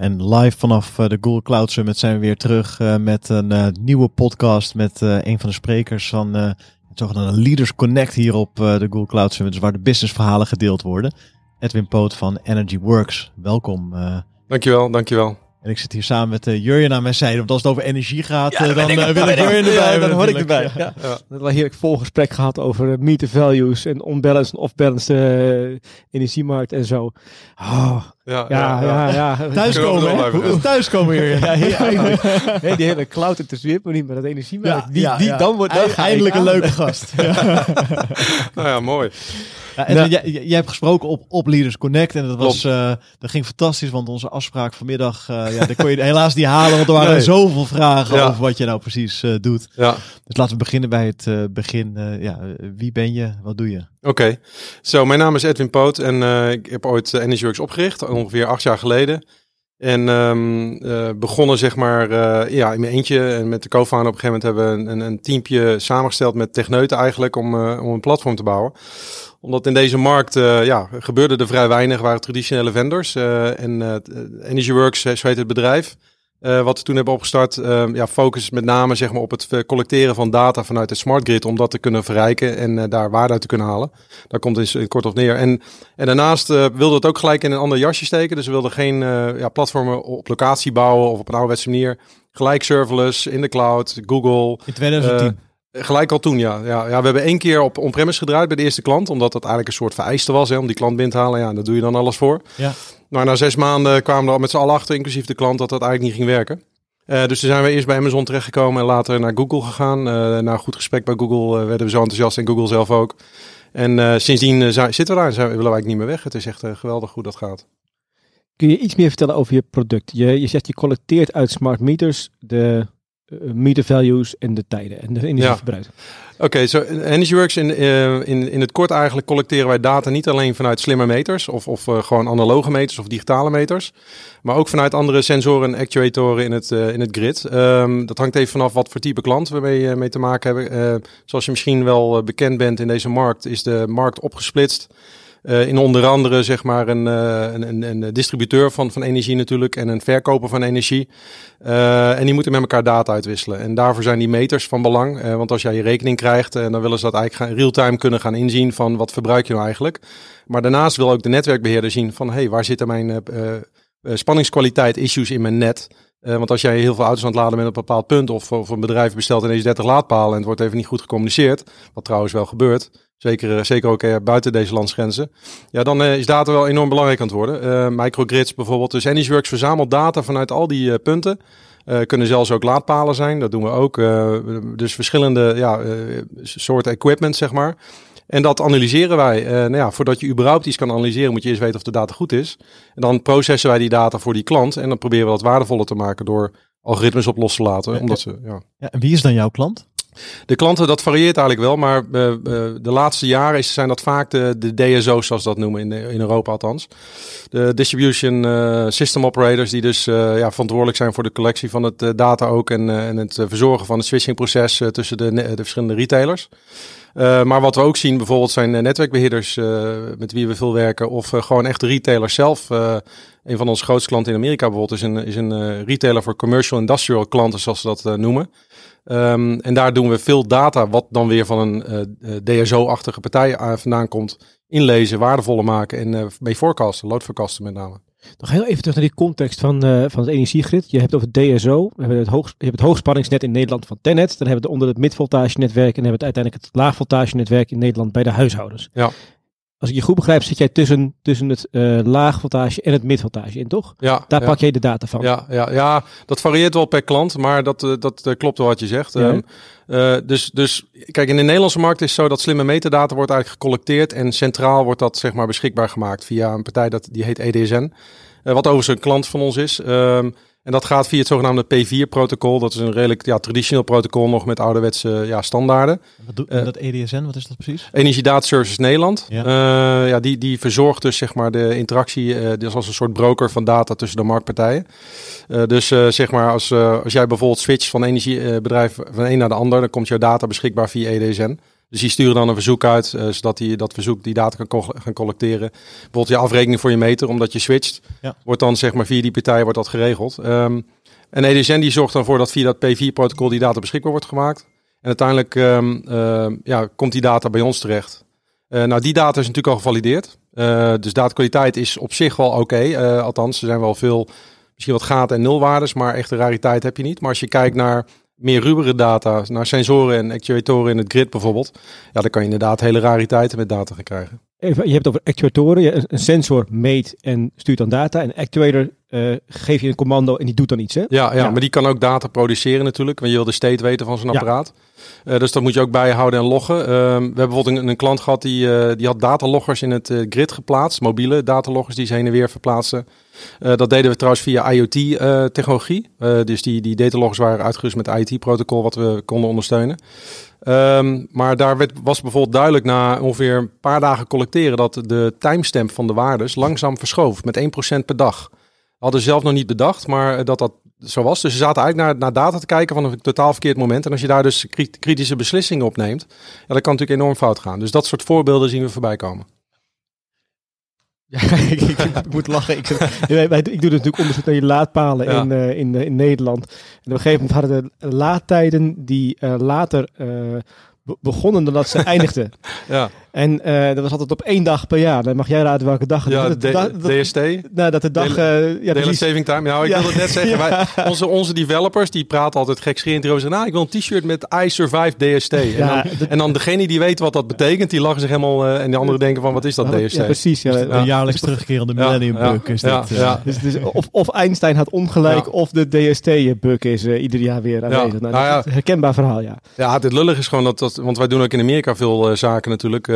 En live vanaf uh, de Google Cloud Summit zijn we weer terug uh, met een uh, nieuwe podcast met een van de sprekers van het zogenaamde Leaders Connect hier op de Google Cloud Summit, dus waar de businessverhalen gedeeld worden. Edwin Poot van Energy Works, welkom. dankjewel, dankjewel. En ik zit hier samen met uh, Jurjen aan mijn zijde. Want als het over energie gaat, ja, dan ik, uh, wil ik Jurjen erbij. Ja, dan hoor ik erbij. Ja. Ja. Ja. We hebben heerlijk vol gesprek gehad over meet the values en onbalanced en off-balanced energiemarkt en zo. Oh, ja, ja, ja. ja, Thuiskomen, hè? Thuiskomen hier. Ja, eindelijk. nee, die hele cloud interesseert me niet, maar dat energiemarkt, die, die, dan wordt dan eindelijk een leuke gast. nou ja, mooi. Ja, en nou, jij, jij, hebt gesproken op, op Leaders Connect en dat, was, uh, dat ging fantastisch, want onze afspraak vanmiddag, uh, ja, daar kon je helaas niet halen, want er waren nee. zoveel vragen ja. over wat je nou precies uh, doet. Ja. Dus laten we beginnen bij het begin. ja, wie ben je? Wat doe je? Oké, okay. zo, so, mijn naam is Edwin Poot en ik heb ooit EnergyWorks opgericht, ongeveer acht jaar geleden. En um, uh, begonnen zeg maar uh, ja, in mijn eentje en met de co-founder op een gegeven moment hebben we een, een teampje samengesteld met techneuten eigenlijk om, uh, om een platform te bouwen omdat in deze markt uh, ja, gebeurde er vrij weinig, waren traditionele vendors. Uh, en uh, EnergyWorks, zo heet het bedrijf, wat we toen hebben opgestart, ja, focus met name zeg maar, op het collecteren van data vanuit de smart grid, om dat te kunnen verrijken en daar waarde uit te kunnen halen. Daar komt het in kort op neer. En, en daarnaast wilden we het ook gelijk in een ander jasje steken. Dus we wilden geen ja, platformen op locatie bouwen of op een ouderwetse manier. Gelijk serverless, in de cloud, Google. In 2010. Gelijk al toen, ja. ja. Ja, we hebben één keer op on-premise gedraaid bij de eerste klant, omdat dat eigenlijk een soort vereiste was hè, om die klant binnen te halen. Ja, daar doe je dan alles voor. Ja. Maar na zes maanden kwamen we al met z'n allen achter, inclusief de klant, dat dat eigenlijk niet ging werken. Uh, dus toen zijn we eerst bij Amazon terechtgekomen en later naar Google gegaan. Uh, na een goed gesprek bij Google uh, werden we zo enthousiast en Google zelf ook. En sindsdien zitten we daar en zijn, willen we eigenlijk niet meer weg. Het is echt geweldig hoe dat gaat. Kun je iets meer vertellen over je product? Je, je zegt je collecteert uit smart meters de meter values en de tijden en de energieverbruik. Ja. Oké, okay, so EnergyWorks in, uh, in, in het kort eigenlijk collecteren wij data niet alleen vanuit slimme meters of, of uh, gewoon analoge meters of digitale meters, maar ook vanuit andere sensoren en actuatoren in het, uh, in het grid. Um, dat hangt even vanaf wat voor type klant we mee, mee te maken hebben. zoals je misschien wel bekend bent in deze markt, is de markt opgesplitst. Uh, in onder andere zeg maar een, uh, een, een, distributeur van, van energie natuurlijk en een verkoper van energie. Uh, en die moeten met elkaar data uitwisselen. En daarvoor zijn die meters van belang. want als jij je rekening krijgt, dan willen ze dat eigenlijk real-time kunnen gaan inzien van wat verbruik je nou eigenlijk. Maar daarnaast wil ook de netwerkbeheerder zien van hey, waar zitten mijn spanningskwaliteit issues in mijn net. want als jij heel veel auto's aan het laden bent op een bepaald punt, of, of een bedrijf bestelt ineens 30 laadpalen en het wordt even niet goed gecommuniceerd, wat trouwens wel gebeurt, Zeker, eh, zeker ook uh, buiten deze landsgrenzen. Ja, dan uh, is data wel enorm belangrijk aan het worden. Uh, microgrids bijvoorbeeld. Dus EnergyWorks verzamelt data vanuit al die punten. kunnen zelfs ook laadpalen zijn. Dat doen we ook. dus verschillende ja, soorten equipment, zeg maar. En dat analyseren wij. nou ja, voordat je überhaupt iets kan analyseren, moet je eerst weten of de data goed is. En dan processen wij die data voor die klant. En dan proberen we dat waardevoller te maken door algoritmes op los te laten. Omdat ze, ja. Ja, en wie is dan jouw klant? De klanten, dat varieert eigenlijk wel, maar uh, uh, de laatste jaren zijn dat vaak de, de DSO's, zoals dat noemen, in, in Europa althans. De Distribution uh, System Operators, die dus ja, verantwoordelijk zijn voor de collectie van het data ook en, en het verzorgen van het switchingproces tussen de, de verschillende retailers. Maar wat we ook zien bijvoorbeeld zijn netwerkbeheerders met wie we veel werken. Of gewoon echt retailers zelf. een van onze grootste klanten in Amerika bijvoorbeeld is een, is een retailer voor commercial industrial klanten zoals ze dat noemen. Um, en daar doen we veel data, wat dan weer van een uh, DSO-achtige partij vandaan komt, inlezen, waardevoller maken en uh, mee forecasten, load forecasten met name. Nog heel even terug naar die context van, uh, van het energiegrid. Je hebt over DSO. We hebben het hoog, je hebt het hoogspanningsnet in Nederland van Tenet. Dan hebben we onder het midvoltagenetwerk. En hebben we het uiteindelijk het laagvoltagenetwerk in Nederland bij de huishoudens. Ja als ik je goed begrijp, zit jij tussen, tussen het uh, laagvoltage en het midvoltage in, toch? Ja. Daar pak je de data van. Ja, ja, ja, dat varieert wel per klant, maar dat, uh, dat uh, klopt wel wat je zegt. Ja. Um, dus, dus kijk, in de Nederlandse markt is het zo dat slimme metadata wordt eigenlijk gecollecteerd en centraal wordt dat zeg maar beschikbaar gemaakt via een partij dat die heet EDSN. wat overigens een klant van ons is. Ehm, en dat gaat via het zogenaamde P4-protocol. Dat is een redelijk ja, traditioneel protocol nog met ouderwetse ja, standaarden. Wat doet uh, dat EDSN, wat is dat precies? Energiedata Services Nederland. Ja. Uh, ja, die, die verzorgt dus zeg maar de interactie, uh, dus als een soort broker van data tussen de marktpartijen. dus zeg maar als, als jij bijvoorbeeld switcht van energiebedrijf van een naar de ander, dan komt jouw data beschikbaar via EDSN. Dus die sturen dan een verzoek uit, uh, zodat hij dat verzoek die data kan gaan collecteren. Bijvoorbeeld je afrekening voor je meter, omdat je switcht, ja. wordt dan zeg maar via die partij wordt dat geregeld. Um, en EDSN die zorgt dan voor dat via dat P4-protocol die data beschikbaar wordt gemaakt. En uiteindelijk um, uh, ja, komt die data bij ons terecht. Uh, nou, die data is natuurlijk al gevalideerd. Uh, dus datakwaliteit is op zich wel oké. Okay. althans, er zijn wel veel, misschien wat gaten en nulwaardes, maar echte rariteit heb je niet. Maar als je kijkt naar meer ruwere data, naar sensoren en actuatoren in het grid bijvoorbeeld, ja, dan kan je inderdaad hele rariteiten met data gaan krijgen. Even, je hebt over actuatoren. Een sensor meet en stuurt dan data. En actuator uh, geef je een commando en die doet dan iets. Hè? Ja, ja, ja, maar die kan ook data produceren natuurlijk. Want je wil de state weten van zo'n apparaat. Uh, dus dat moet je ook bijhouden en loggen. Uh, we hebben bijvoorbeeld een, een klant gehad die, uh, die had dataloggers in het grid geplaatst. Mobiele dataloggers die ze heen en weer verplaatsen. dat deden we trouwens via IoT-technologie. dus die, die dataloggers waren uitgerust met IoT-protocol wat we konden ondersteunen. Um, maar daar werd, was bijvoorbeeld duidelijk na ongeveer een paar dagen collecteren dat de timestamp van de waardes langzaam verschoof met 1% per dag. Hadden ze zelf nog niet bedacht, maar dat dat zo was. Dus ze zaten eigenlijk naar, naar data te kijken van een totaal verkeerd moment. En als je daar dus kritische beslissingen op neemt, ja, dan kan natuurlijk enorm fout gaan. Dus dat soort voorbeelden zien we voorbij komen. Ja, ik, ik, ik, moet lachen. Ik, ik, doe natuurlijk onderzoek naar je laadpalen in, uh, in, in Nederland. En op een gegeven moment hadden de laadtijden die uh, later begonnen dan dat ze eindigden. ja. En uh, dat was altijd op één dag per jaar. Dan mag jij raden welke dag het ja, dat, dat, DST. Nou, dat de dag... Uh, ja, Daily saving time. Nou, ik ja. wilde net zeggen. Wij, onze, onze developers, die praten altijd gekscherend erover. Zeggen, nou, ik wil een t-shirt met I survived DST. En, ja, dan, en dan degene die weet wat dat betekent, die lachen zich helemaal... Uh, en de anderen denken van, wat is dat DST? Ja, precies. Ja. Een jaarlijks terugkerende millennium bug is ja, Ja. Dus, dus of, of Einstein had ongelijk, of de DST-bug is ieder jaar weer aanwezig. Nou, nou, dat is een herkenbaar verhaal, ja. Ja, het lullig is gewoon dat... dat want wij doen ook in Amerika veel zaken natuurlijk...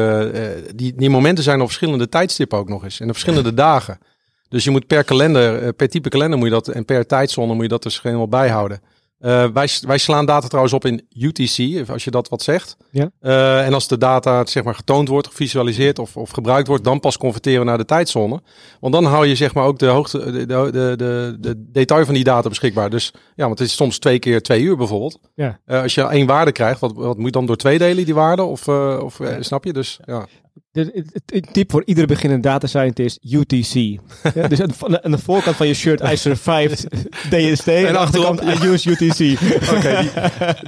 die die, die momenten zijn op verschillende tijdstippen ook nog eens. En op verschillende dagen. Dus je moet per kalender, eh, per type kalender moet je dat, en per tijdzone moet je dat dus helemaal bijhouden. Uh, wij, wij slaan data trouwens op in UTC, als je dat wat zegt. Ja. Uh, en als de data zeg maar, getoond wordt, gevisualiseerd of, of gebruikt wordt, dan pas converteren we naar de tijdzone. Want dan hou je zeg maar, ook de, hoogte, de, de, de, de, detail van die data beschikbaar. Dus ja, want het is soms twee keer twee uur bijvoorbeeld. Ja. Uh, als je één waarde krijgt, wat, wat moet je dan door twee delen die waarde? Of, of snap je? Dus ja. Het tip voor iedere beginnende data scientist, UTC. ja, dus aan de, voorkant van je shirt, I survived DST. En, en achterkant, I use UTC. Oké, okay, die,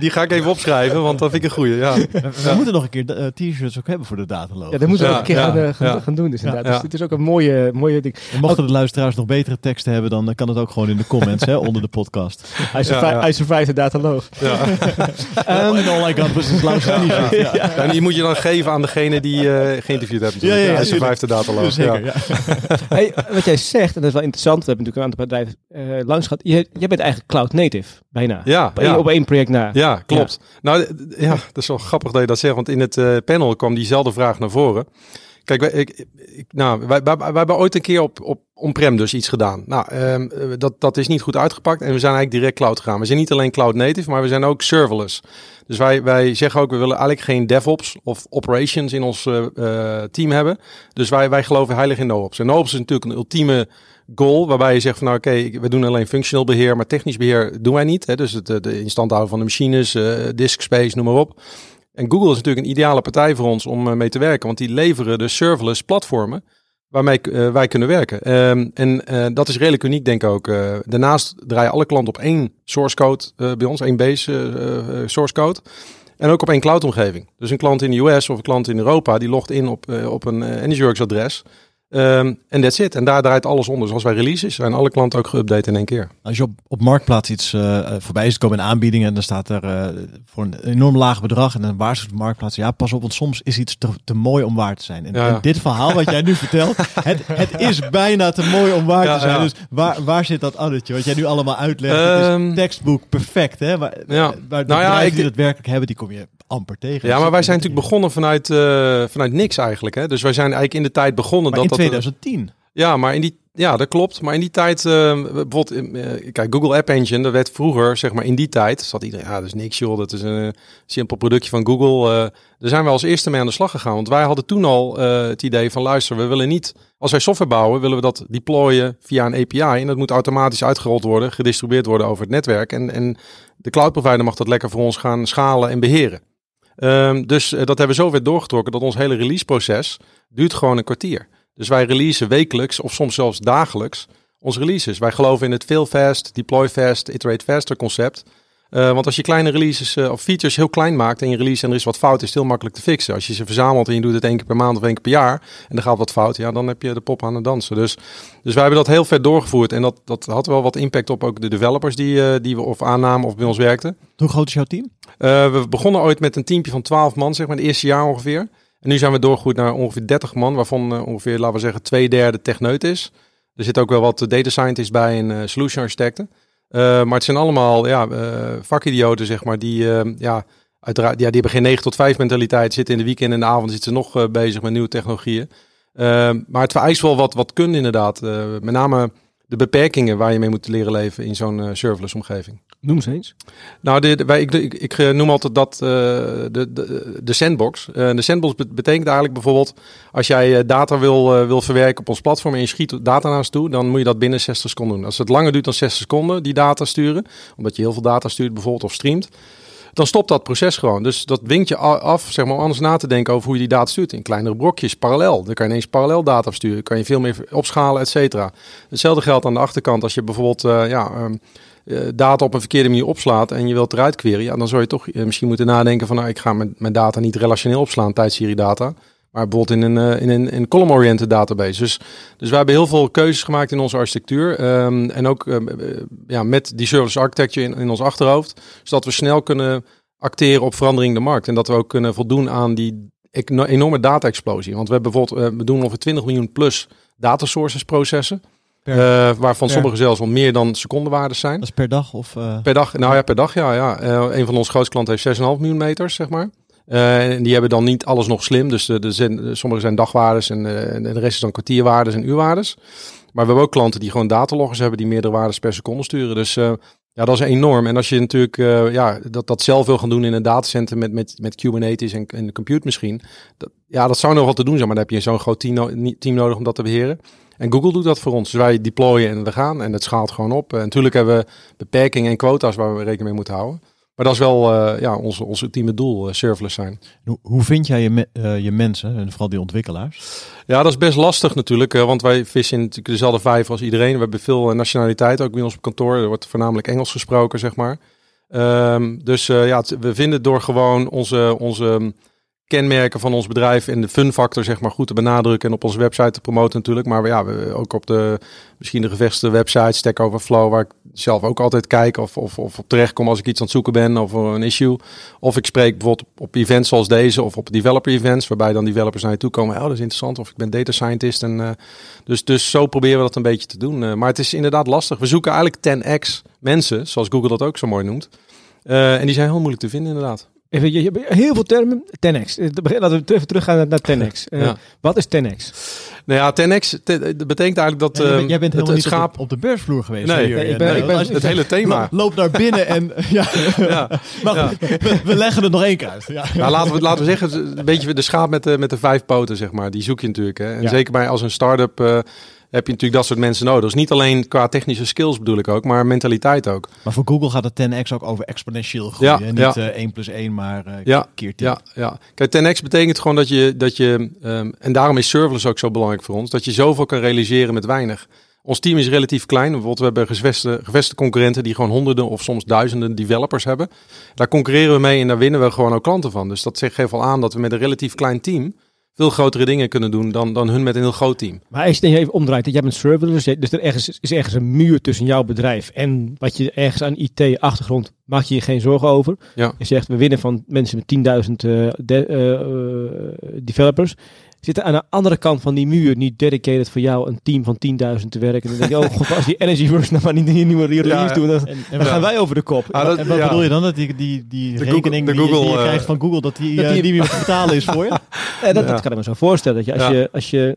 die, ga ik even opschrijven, want dat vind ik een goeie. Ja. We, moeten nog een keer uh, t-shirts ook hebben voor de dataloog. Ja, dat moeten we ook een keer gaan, uh, gaan, gaan, doen. Dus, inderdaad. dus dit is ook een mooie, mooie ding. En mochten de luisteraars nog betere teksten hebben, dan kan het ook gewoon in de comments hè, onder de podcast. I, survive, I survived de dataloog. Ja. um, en all I got was een. Ja, ja. En die moet je dan geven aan degene die uh, geïnterviewd hebt. Ja, ja, ja, survived de dataloog. Zeker, ja. hey, wat jij zegt, en dat is wel interessant, we hebben natuurlijk een aantal bedrijven uh, langs gehad. Je, jij bent eigenlijk cloud native, bijna. Ja, op, ja. op één project na. Ja, klopt. Nou, ja, dat is wel grappig dat je dat zegt, want in het uh, panel kwam diezelfde vraag naar voren. Kijk, wij, ik, nou, wij, wij, hebben ooit een keer op, op on-prem dus iets gedaan. Nou, um, dat, dat is niet goed uitgepakt en we zijn eigenlijk direct cloud gegaan. We zijn niet alleen cloud native, maar we zijn ook serverless. Dus wij, wij zeggen ook, we willen eigenlijk geen DevOps of operations in ons uh, uh, team hebben. Dus wij, wij geloven heilig in NoOps. En NoOps is natuurlijk een ultieme goal waarbij je zegt van nou oké, we doen alleen functioneel beheer, maar technisch beheer doen wij niet. Hè? Dus het de instand houden van de machines, uh, disk space, noem maar op. En Google is natuurlijk een ideale partij voor ons om mee te werken, want die leveren de serverless platformen waarmee uh, wij kunnen werken. Um, en uh, dat is redelijk uniek, denk ik ook. Daarnaast draaien alle klanten op één source code bij ons, één base source code. En ook op één cloud omgeving. Dus een klant in de US of een klant in Europa, die logt in op, op een EnergyWorks adres. En um, that's it. En daar draait alles onder. Dus als wij releases, zijn alle klanten ook geüpdate in één keer. Als je op, op Marktplaats iets uh, voorbij is komen in aanbiedingen, dan staat er uh, voor een enorm laag bedrag en dan waarschuwt de Marktplaats, ja pas op, want soms is iets te, te mooi om waar te zijn. En, ja. en dit verhaal wat jij nu vertelt, het, het is bijna te mooi om waar ja, te zijn. Ja. Dus waar, waar zit dat addertje? Wat jij nu allemaal uitlegt, um, het is Ehm, textbook perfect. Hè? Waar, de nou ja, ik, die dat werkelijk hebben, die kom je amper tegen. Ja, maar wij zijn natuurlijk begonnen vanuit, uh, vanuit niks eigenlijk. Hè? Dus wij zijn eigenlijk in de tijd begonnen maar dat in 2010. Dat, ja, maar in die, Ja, dat klopt. Maar in die tijd, uh, bijvoorbeeld, uh, kijk, Google App Engine, dat werd vroeger, zeg maar in die tijd, zat iedereen, ja, dat is niks joh, dat is een simpel productje van Google. Uh, daar zijn we als eerste mee aan de slag gegaan. Want wij hadden toen al het idee van, luister, we willen niet, als wij software bouwen, willen we dat deployen via een API. En dat moet automatisch uitgerold worden, gedistribueerd worden over het netwerk. En, en de cloud provider mag dat lekker voor ons gaan schalen en beheren. Um, dus dat hebben we zo ver doorgetrokken dat ons hele releaseproces duurt gewoon een kwartier. Dus wij releasen wekelijks of soms zelfs dagelijks onze releases. Wij geloven in het fail fast, deploy fast, iterate faster concept. Uh, want als je kleine releases uh, of features heel klein maakt en je release en er is wat fout, is het heel makkelijk te fixen. Als je ze verzamelt en je doet het één keer per maand of één keer per jaar en er gaat wat fout, ja, dan heb je de pop aan het dansen. Dus, dus wij hebben dat heel ver doorgevoerd en dat, dat had wel wat impact op ook de developers die, uh, die we of aannamen of bij ons werkten. Hoe groot is jouw team? we begonnen ooit met een teampje van 12 man, zeg maar, het eerste jaar ongeveer. En nu zijn we doorgegroeid naar ongeveer 30 man, waarvan ongeveer, laten we zeggen, twee derde techneut is. Er zit ook wel wat data scientists bij en solution architecten. Uh, maar het zijn allemaal ja, vakidioten, zeg maar, die, ja, uiteraard, ja, die hebben geen 9 tot 5 mentaliteit. Zitten in de weekend en de avond zitten ze nog bezig met nieuwe technologieën. maar het vereist wel wat, wat kunde inderdaad. met name de beperkingen waar je mee moet leren leven in zo'n serverless omgeving. Noem ze eens. Nou, de, wij, ik, ik, ik, eh, noem altijd dat uh, de, de, de sandbox. Uh, de sandbox betekent eigenlijk bijvoorbeeld... als jij data wil, wil verwerken op ons platform... en je schiet data naar ons toe... dan moet je dat binnen 60 seconden doen. Als het langer duurt dan 60 seconden, die data sturen... omdat je heel veel data stuurt bijvoorbeeld of streamt... dan stopt dat proces gewoon. Dus dat dwingt je af, zeg maar, anders na te denken... over hoe je die data stuurt. In kleinere brokjes, parallel. Dan kan je ineens parallel data sturen. Kan je veel meer opschalen, et cetera. Hetzelfde geldt aan de achterkant. Als je bijvoorbeeld... ja, um, uh, data op een verkeerde manier opslaat en je wilt eruit query, ja, dan zou je toch uh, misschien moeten nadenken van nou, ik ga mijn, mijn data niet relationeel opslaan tijdens Siri data, maar bijvoorbeeld in een, uh, in een, in column-oriented database. Dus, dus we hebben heel veel keuzes gemaakt in onze architectuur um, en ook um, ja, met die service architecture in, in ons achterhoofd, zodat we snel kunnen acteren op verandering in de markt en dat we ook kunnen voldoen aan die enorme data-explosie. Want we hebben bijvoorbeeld, we doen ongeveer 20 miljoen plus data sources processen. Uh, waarvan per. sommige zelfs al meer dan secondenwaardes zijn. Dat is per dag? Of, uh... Per dag, nou ja, per dag, ja. ja. Een van onze grootste klanten heeft 6,5 miljoen meters, zeg maar. En die hebben dan niet alles nog slim. Dus de sommige zijn dagwaardes en, en, de rest is dan kwartierwaardes en uurwaardes. Maar we hebben ook klanten die gewoon dataloggers hebben die meerdere waardes per seconde sturen. Dus ja, dat is enorm. En als je natuurlijk ja, dat, dat zelf wil gaan doen in een datacenter met, met, met Kubernetes en, en de compute misschien. Ja, dat zou nog wat te doen zijn, maar dan heb je zo'n groot team, team nodig om dat te beheren. En Google doet dat voor ons. Dus wij deployen en we gaan en het schaalt gewoon op. En natuurlijk hebben we beperkingen en quota's waar we rekening mee moeten houden. Maar dat is wel uh, ja, onze, onze ultieme doel, uh, serverless zijn. Hoe, hoe vind jij je, me, uh, je mensen en vooral die ontwikkelaars? Ja, dat is best lastig natuurlijk, want wij vissen in dezelfde vijver als iedereen. We hebben veel nationaliteit ook bij ons op kantoor. Er wordt voornamelijk Engels gesproken, zeg maar. Um, dus ja, we vinden door gewoon onze, onze kenmerken van ons bedrijf en de fun factor zeg maar goed te benadrukken en op onze website te promoten natuurlijk. Maar ja, ook op de misschien de gevestigde website Stack Overflow, waar ik zelf ook altijd kijk of, of, of op terecht kom als ik iets aan het zoeken ben of een issue. Of ik spreek bijvoorbeeld op events zoals deze of op developer events, waarbij dan developers naar je toe komen. Oh, dat is interessant. Of ik ben data scientist. En, uh, dus, dus zo proberen we dat een beetje te doen. Uh, maar het is inderdaad lastig. We zoeken eigenlijk 10x mensen, zoals Google dat ook zo mooi noemt. Uh, en die zijn heel moeilijk te vinden inderdaad. Even, je, je hebt heel veel termen. 10x. Laten we even teruggaan naar 10x. Uh, ja. Wat is 10x? Nou ja, 10x dat betekent eigenlijk dat ja, jij bent helemaal het, het schaap... op de beursvloer geweest. Nee, hier, ik ben, nee, ik ben, het hele thema. Loop naar binnen en ja. ja. Maar ja. We, we, leggen het nog één keer uit. Ja. Nou, laten, we, laten we zeggen, een beetje de schaap met de, met de vijf poten, zeg maar. Die zoek je natuurlijk. Hè. En zeker bij als een start-up... Heb je natuurlijk dat soort mensen nodig. Dus niet alleen qua technische skills bedoel ik ook, maar mentaliteit ook. Maar voor Google gaat het 10x ook over exponentieel groeien. Ja, niet ja. Uh, 1 plus 1, maar uh, ja, keer 10. Ja, ja. Kijk, 10x betekent gewoon dat je, dat je um, en daarom is serverless ook zo belangrijk voor ons, dat je zoveel kan realiseren met weinig. Ons team is relatief klein. Bijvoorbeeld, we hebben geveste, geveste concurrenten die gewoon honderden of soms duizenden developers hebben. Daar concurreren we mee en daar winnen we gewoon ook klanten van. Dus dat zegt geeft wel aan dat we met een relatief klein team veel grotere dingen kunnen doen dan, dan hun met een heel groot team. Maar als je even omdraait, je hebt een server, dus er ergens, is ergens een muur tussen jouw bedrijf en wat je ergens aan IT-achtergrond, maak je je geen zorgen over. Ja. Je zegt, we winnen van mensen met 10.000 uh, uh, developers zitten aan de andere kant van die muur niet dedicated voor jou een team van 10.000 te werken. En dan denk je, oh god, als die Energyverse nou maar niet een nieuwe release ja, doen, dan, en, dan gaan wij over de kop. Ah, dat, en wat ja. bedoel je dan? Dat die, die, die de rekening Google, die, Google, die, je krijgt van Google, dat die, dat die, uh, die weer betalen is voor je? ja, dat, dat kan ik me zo voorstellen. Dat je als, je als je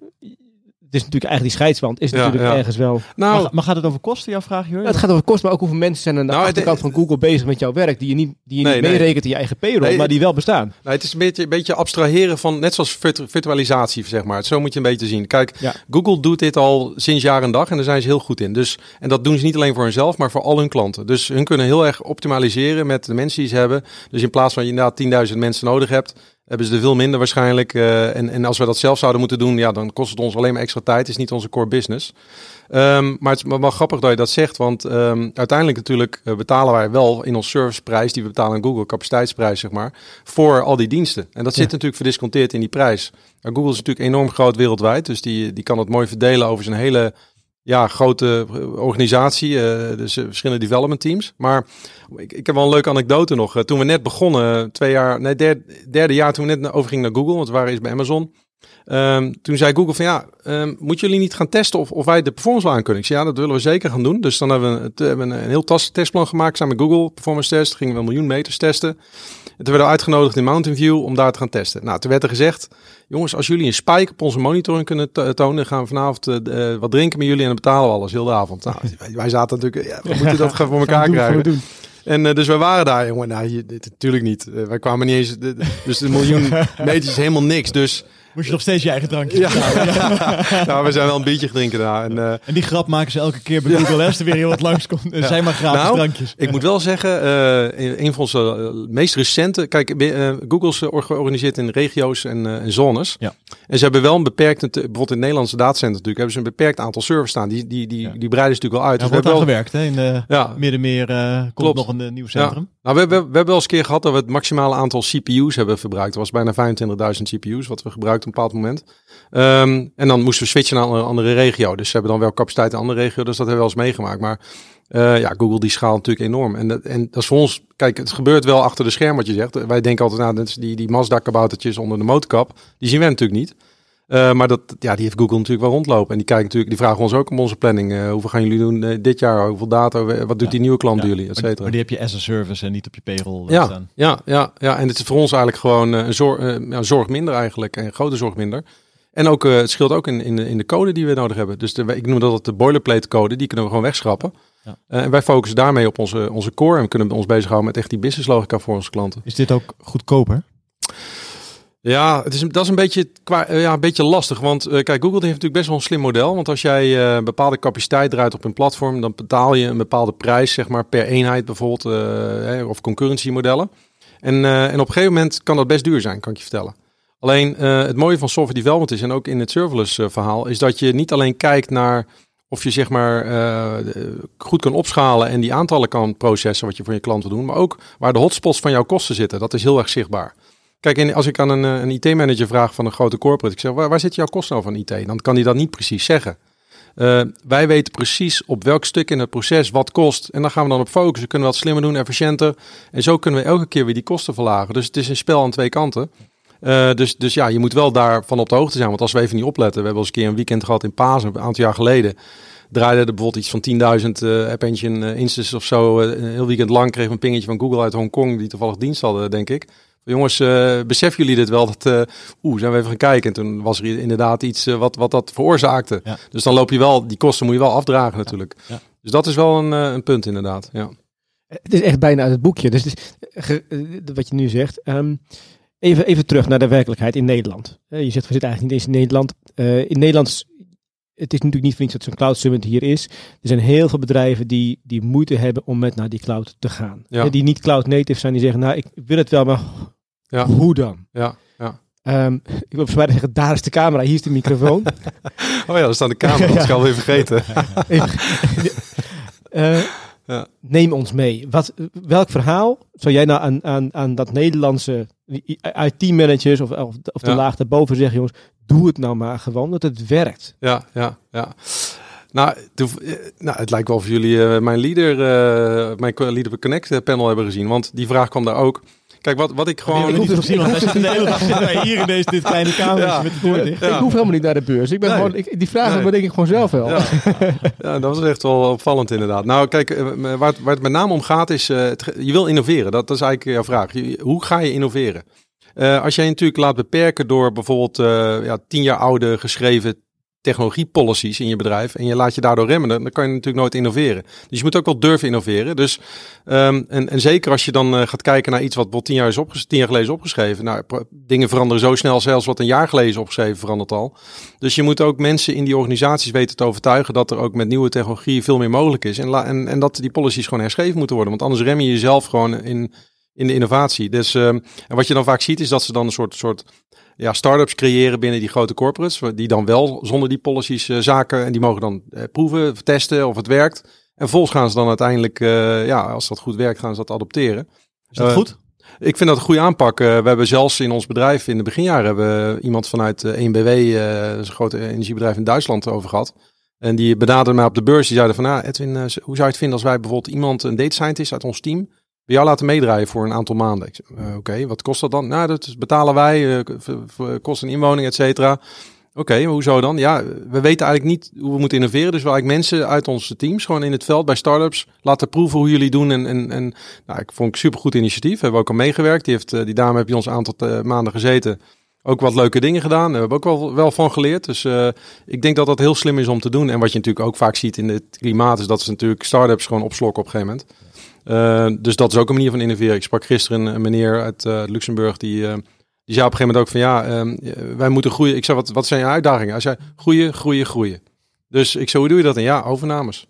het is natuurlijk eigenlijk die scheidswand is natuurlijk ja. ergens wel. Nou, maar, maar gaat het over kosten, jouw vraag, Jurgen? het gaat over kosten, maar ook hoeveel mensen zijn aan de Nou, het- achterkant van Google bezig met jouw werk die je niet, die je Nee, niet nee. meerekent in je eigen payroll, Nee, maar die wel bestaan. Nou, het is een beetje, een beetje abstraheren van, net zoals virtu- virtualisatie, zeg maar. Zo moet je een beetje zien. Kijk, Ja. Google doet dit al sinds jaar en dag en daar zijn ze heel goed in. Dus, en dat doen ze niet alleen voor hunzelf, maar voor al hun klanten. Dus hun kunnen heel erg optimaliseren met de mensen die ze hebben. Dus in plaats van je inderdaad 10.000 mensen nodig hebt, hebben ze er veel minder waarschijnlijk. Eh, en, en als we dat zelf zouden moeten doen, ja, dan kost het ons alleen maar extra tijd. Het is niet onze core business. Ehm, maar het is wel grappig dat je dat zegt, want ehm, uiteindelijk natuurlijk eh, betalen wij wel in ons serviceprijs, die we betalen aan Google, capaciteitsprijs zeg maar, voor al die diensten. En dat Ja. zit natuurlijk verdisconteerd in die prijs. Maar Google is natuurlijk enorm groot wereldwijd, dus die, die kan het mooi verdelen over zijn hele ja, grote eh, organisatie, dus verschillende development teams. Maar ik, ik heb wel een leuke anekdote nog. Eh, toen we net begonnen, twee jaar, nee, derde, jaar toen we net overgingen naar Google, want we waren eerst bij Amazon. Ehm, toen zei Google van ja, ehm, moeten jullie niet gaan testen of, of wij de performance wel aan? Ik zei ja, dat willen we zeker gaan doen. Dus dan hebben we, het, hebben we een heel testplan gemaakt samen met Google, performance test. Gingen we een miljoen meters testen. En toen werden we uitgenodigd in Mountain View om daar te gaan testen. Nou, toen werd er gezegd, jongens, als jullie een spike op onze monitoring kunnen to- tonen, gaan we vanavond eh, eh, wat drinken met jullie en dan betalen we alles heel de avond. Nou, wij- zaten natuurlijk, ja, we moeten dat gaan voor elkaar Gaan krijgen. doen. En eh, dus wij waren daar, jongen. Nou, hier, dit, natuurlijk niet. Wij kwamen niet eens. dus de miljoen meters is helemaal niks. Dus Moest je nog steeds je eigen drankje ja, nou, we zijn wel een biertje drinken daar. En, eh, En die grap maken ze elke keer bij Google als er weer heel wat langskomt. Er zijn maar gratis Nou, drankjes. ik moet wel zeggen, eh, een van onze eh, meest recente. Kijk, Google is eh, georganiseerd in regio's en, en zones. Ja. En ze hebben wel een beperkt, bijvoorbeeld in het Nederlandse datacenter natuurlijk, hebben ze een beperkt aantal servers staan. Die, die, die, die breiden ze natuurlijk wel uit. Ja, Dus wordt hebben wel, gewerkt. Hè? In ja, Middenmeer komt nog een nieuw centrum. Nou, we hebben, we hebben wel eens een keer gehad dat we het maximale aantal CPU's hebben verbruikt. Dat was bijna 25.000 CPU's wat we op een bepaald moment. Ehm, en dan moesten we switchen naar een andere, regio. Dus ze hebben dan wel capaciteit in een andere regio. Dus dat hebben we wel eens meegemaakt. Maar eh, ja, Google die schaalt natuurlijk enorm. En dat, en dat is voor ons, kijk, het gebeurt wel achter de scherm wat je zegt. Wij denken altijd, nou, die, die Mazda-kaboutertjes onder de motorkap. Die zien wij natuurlijk niet. Eh, maar dat, ja, die heeft Google natuurlijk wel rondlopen. En die kijken natuurlijk, die vragen ons ook om onze planning. Eh, hoeveel gaan jullie doen eh, dit jaar? Hoeveel data? Wat doet Ja. die nieuwe klant Ja, jullie? Et Maar, cetera. maar die heb je as a service en niet op je payroll Ja, staan. ja, ja, ja, en het is voor ons eigenlijk gewoon een zorg, ja, zorg minder eigenlijk. En grote zorg minder. En ook, het scheelt ook in, in, de, in de code die we nodig hebben. Dus de, ik noem dat de boilerplate code, die kunnen we gewoon wegschrappen. Ja. En wij focussen daarmee op onze, onze core en we kunnen ons bezighouden met echt die business logica voor onze klanten. Is dit ook goedkoper? Ja, is, dat is een beetje, eh, ja, een beetje lastig. Want eh, kijk, Google heeft natuurlijk best wel een slim model. Want als jij eh, een bepaalde capaciteit draait op een platform, dan betaal je een bepaalde prijs, zeg maar, per eenheid bijvoorbeeld. eh, of concurrentiemodellen. En, eh, en op een gegeven moment kan dat best duur zijn, kan ik je vertellen. Alleen eh, het mooie van software development is, en ook in het serverless eh, verhaal, is dat je niet alleen kijkt naar of je zeg maar eh, goed kan opschalen en die aantallen kan processen wat je voor je klant wil doen, maar ook waar de hotspots van jouw kosten zitten. Dat is heel erg zichtbaar. Kijk, als ik aan een, eh, een IT-manager vraag van een grote corporate, ik zeg, waar, waar zit jouw kosten nou van IT? Dan kan hij dat niet precies zeggen. Eh, wij weten precies op welk stuk in het proces wat kost. En dan gaan we dan op focussen. Kunnen we wat slimmer doen, efficiënter. En zo kunnen we elke keer weer die kosten verlagen. Dus het is een spel aan twee kanten. Eh, dus, dus ja, je moet wel daarvan op de hoogte zijn. Want als we even niet opletten. We hebben eens een keer een weekend gehad in Pasen, een aantal jaar geleden. Draaide er bijvoorbeeld iets van 10.000 eh App Engine instances of zo. een heel weekend lang kreeg een pingetje van Google uit Hongkong. Die toevallig dienst hadden, denk ik. Jongens, eh beseffen jullie dit wel? Dat, eh Oeh, zijn we even gaan kijken. En toen was er inderdaad iets eh, wat, wat dat veroorzaakte. Ja. Dus dan loop je wel, die kosten moet je wel afdragen natuurlijk. Ja. Dus dat is wel een, eh, een punt inderdaad. Ja. Het is echt bijna uit het boekje. Dus het is, ge- wat je nu zegt. Ehm, even, even terug naar de werkelijkheid in Nederland. Je zegt, we zitten eigenlijk niet eens in Nederland. Eh, in Nederland, het is natuurlijk niet voor dat zo'n Cloud Summit hier is. Er zijn heel veel bedrijven die, die moeite hebben om met naar die cloud te gaan. Ja. Die niet cloud native zijn, die zeggen, nou, ik wil het wel, maar Ja. hoe dan? Ja, ja. Ehm, ik wil bijna zeggen, daar is de camera, hier is de microfoon. Oh ja, daar staan de camera. Dat is ik alweer vergeten. Eh, Ja. Neem ons mee. Wat, welk verhaal zou jij nou aan, aan, aan dat Nederlandse IT-managers of, of, of de Ja. laag daarboven zeggen, jongens, doe het nou maar gewoon, dat het werkt. Ja, ja, ja. Nou, eh, nou, het lijkt wel of jullie eh, mijn leader, eh, mijn Leader Connect panel hebben gezien. Want die vraag kwam daar ook. Kijk, wat, wat ik gewoon... ik hoef niet gezien, want wij zitten de hele dag zitten wij hier in deze, dit kleine kamertje Ja. met de deur dicht. Ja. Ik hoef helemaal niet naar de beurs. Ik ben Nee. gewoon, ik, die vragen Nee. bedenk ik gewoon zelf wel. Ja. ja, dat was echt wel opvallend inderdaad. Nou, kijk, eh, waar het, waar het met name om gaat is, eh, het je wil innoveren. Dat, dat is eigenlijk jouw vraag. Je- hoe ga je innoveren? Eh, als jij je natuurlijk laat beperken door bijvoorbeeld eh, ja, tien jaar oude geschreven technologiepolicies in je bedrijf en je laat je daardoor remmen, dan kan je natuurlijk nooit innoveren. Dus je moet ook wel durven innoveren. Dus, um, en, en zeker als je dan uh, gaat kijken naar iets wat tien jaar, is tien jaar geleden is opgeschreven. Nou, dingen veranderen zo snel, zelfs wat een jaar geleden is opgeschreven verandert al. Dus je moet ook mensen in die organisaties weten te overtuigen dat er ook met nieuwe technologie veel meer mogelijk is. En, en, en dat die policies gewoon herschreven moeten worden. Want anders rem je jezelf gewoon in, in de innovatie. Dus, um, en wat je dan vaak ziet is dat ze dan een soort, soort ja, start-ups creëren binnen die grote corporates. Die dan wel zonder die policies uh, zaken. En die mogen dan uh, proeven, testen of het werkt. En volgens gaan ze dan uiteindelijk, uh, ja, als dat goed werkt, gaan ze dat adopteren. Is dat goed? Ik vind dat een goede aanpak. we hebben zelfs in ons bedrijf in de beginjaren hebben we iemand vanuit 1BW, een groot energiebedrijf in Duitsland, over gehad. En die benaderde mij op de beurs. Die zeiden van, nou Edwin, hoe zou je het vinden als wij bijvoorbeeld iemand, een data scientist uit ons team, jou laten meedraaien voor een aantal maanden. Uh, Oké, wat kost dat dan? Nou, dat betalen wij, uh, kost een inwoning, et cetera. Oké, hoezo dan? Ja, we weten eigenlijk niet hoe we moeten innoveren. Dus we eigenlijk mensen uit onze teams gewoon in het veld bij startups laten proeven hoe jullie doen. En, en, en nou, ik vond super goed initiatief. We hebben ook al meegewerkt. Die, heeft, die dame heeft bij ons een aantal maanden gezeten. Ook wat leuke dingen gedaan. We hebben ook wel, wel van geleerd. Dus ik denk dat dat heel slim is om te doen. En wat je natuurlijk ook vaak ziet in het klimaat, is dat ze natuurlijk startups gewoon opslokken op een gegeven moment. Uh, dus dat is ook een manier van innoveren. Ik sprak gisteren een meneer uit uh, Luxemburg die, uh, die zei op een gegeven moment ook van ja, wij moeten groeien. Ik zei wat, wat zijn je uitdagingen? Hij zei groeien, groeien, groeien. Dus ik zei hoe doe je dat? En ja, overnames.